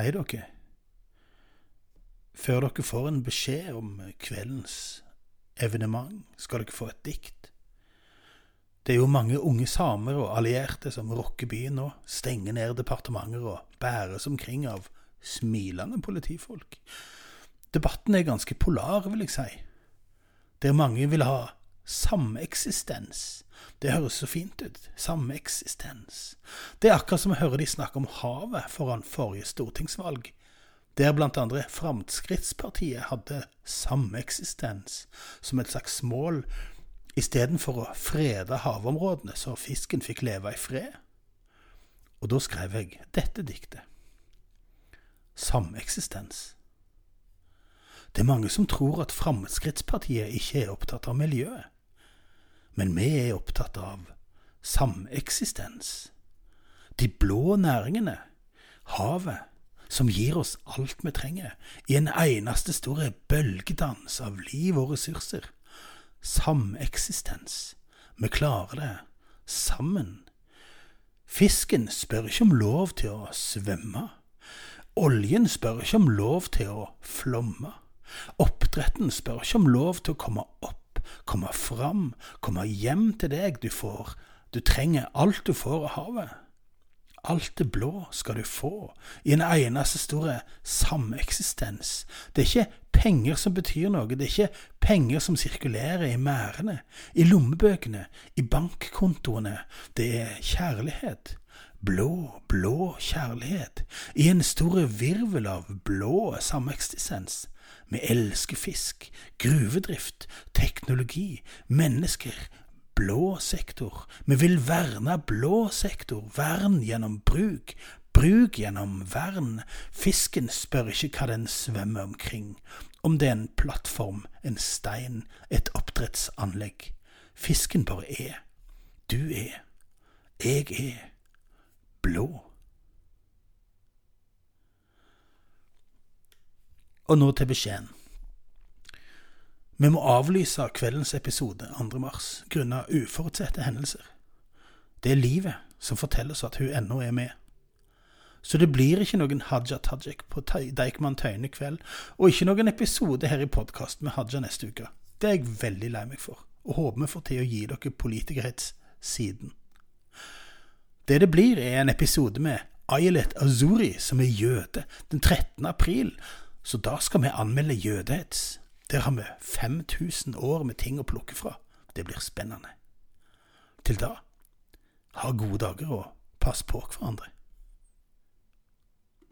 Hei, dere. Før dere får en beskjed om kveldens evenement, skal dere få et dikt. Det er jo mange unge samer og allierte som rokker byen nå, stenger ned departementer og bæres omkring av smilende politifolk. Debatten er ganske polar, vil jeg si. Der mange vil ha sameksistens. Det høres så fint ut. Sameksistens. Det er akkurat som å høre de snakke om havet foran forrige stortingsvalg, der blant andre Fremskrittspartiet hadde sameksistens som et slags mål istedenfor å frede havområdene så fisken fikk leve i fred. Og da skrev jeg dette diktet. Sameksistens. Det er mange som tror at Fremskrittspartiet ikke er opptatt av miljøet. Men vi er opptatt av sameksistens. De blå næringene, havet, som gir oss alt vi trenger, i en eneste store bølgedans av liv og ressurser. Sameksistens. Vi klarer det sammen. Fisken spør ikke om lov til å svømme. Oljen spør ikke om lov til å flomme. Oppdretten spør ikke om lov til å komme opp, komme fram, komme hjem til deg. Du får, du trenger alt du får av havet. Alt det blå skal du få, i en eneste store sameksistens. Det er ikke penger som betyr noe, det er ikke penger som sirkulerer i merdene, i lommebøkene, i bankkontoene. Det er kjærlighet. Blå, blå kjærlighet, i en stor virvel av blå sameksistens. Vi elsker fisk, gruvedrift, teknologi, mennesker, blå sektor. Vi vil verne blå sektor. Vern gjennom bruk. Bruk gjennom vern. Fisken spør ikke hva den svømmer omkring. Om det er en plattform, en stein, et oppdrettsanlegg. Fisken bare er. Du er. Jeg er. Blå. Og nå til beskjeden. Vi må avlyse kveldens episode 2. mars grunnet uforutsette hendelser. Det er livet som forteller oss at hun ennå er med. Så det blir ikke noen Haja Tajik på Deichman Tøyne kveld, og ikke noen episode her i podkast med Haja neste uke. Det er jeg veldig lei meg for, og håper vi får til å gi dere politikerhetssiden. Det det blir, er en episode med Ayelet Azuri, som er jøde, den 13. april, så da skal vi anmelde jødehets. Der har vi 5000 år med ting å plukke fra. Det blir spennende. Til da, ha gode dager og pass på hverandre.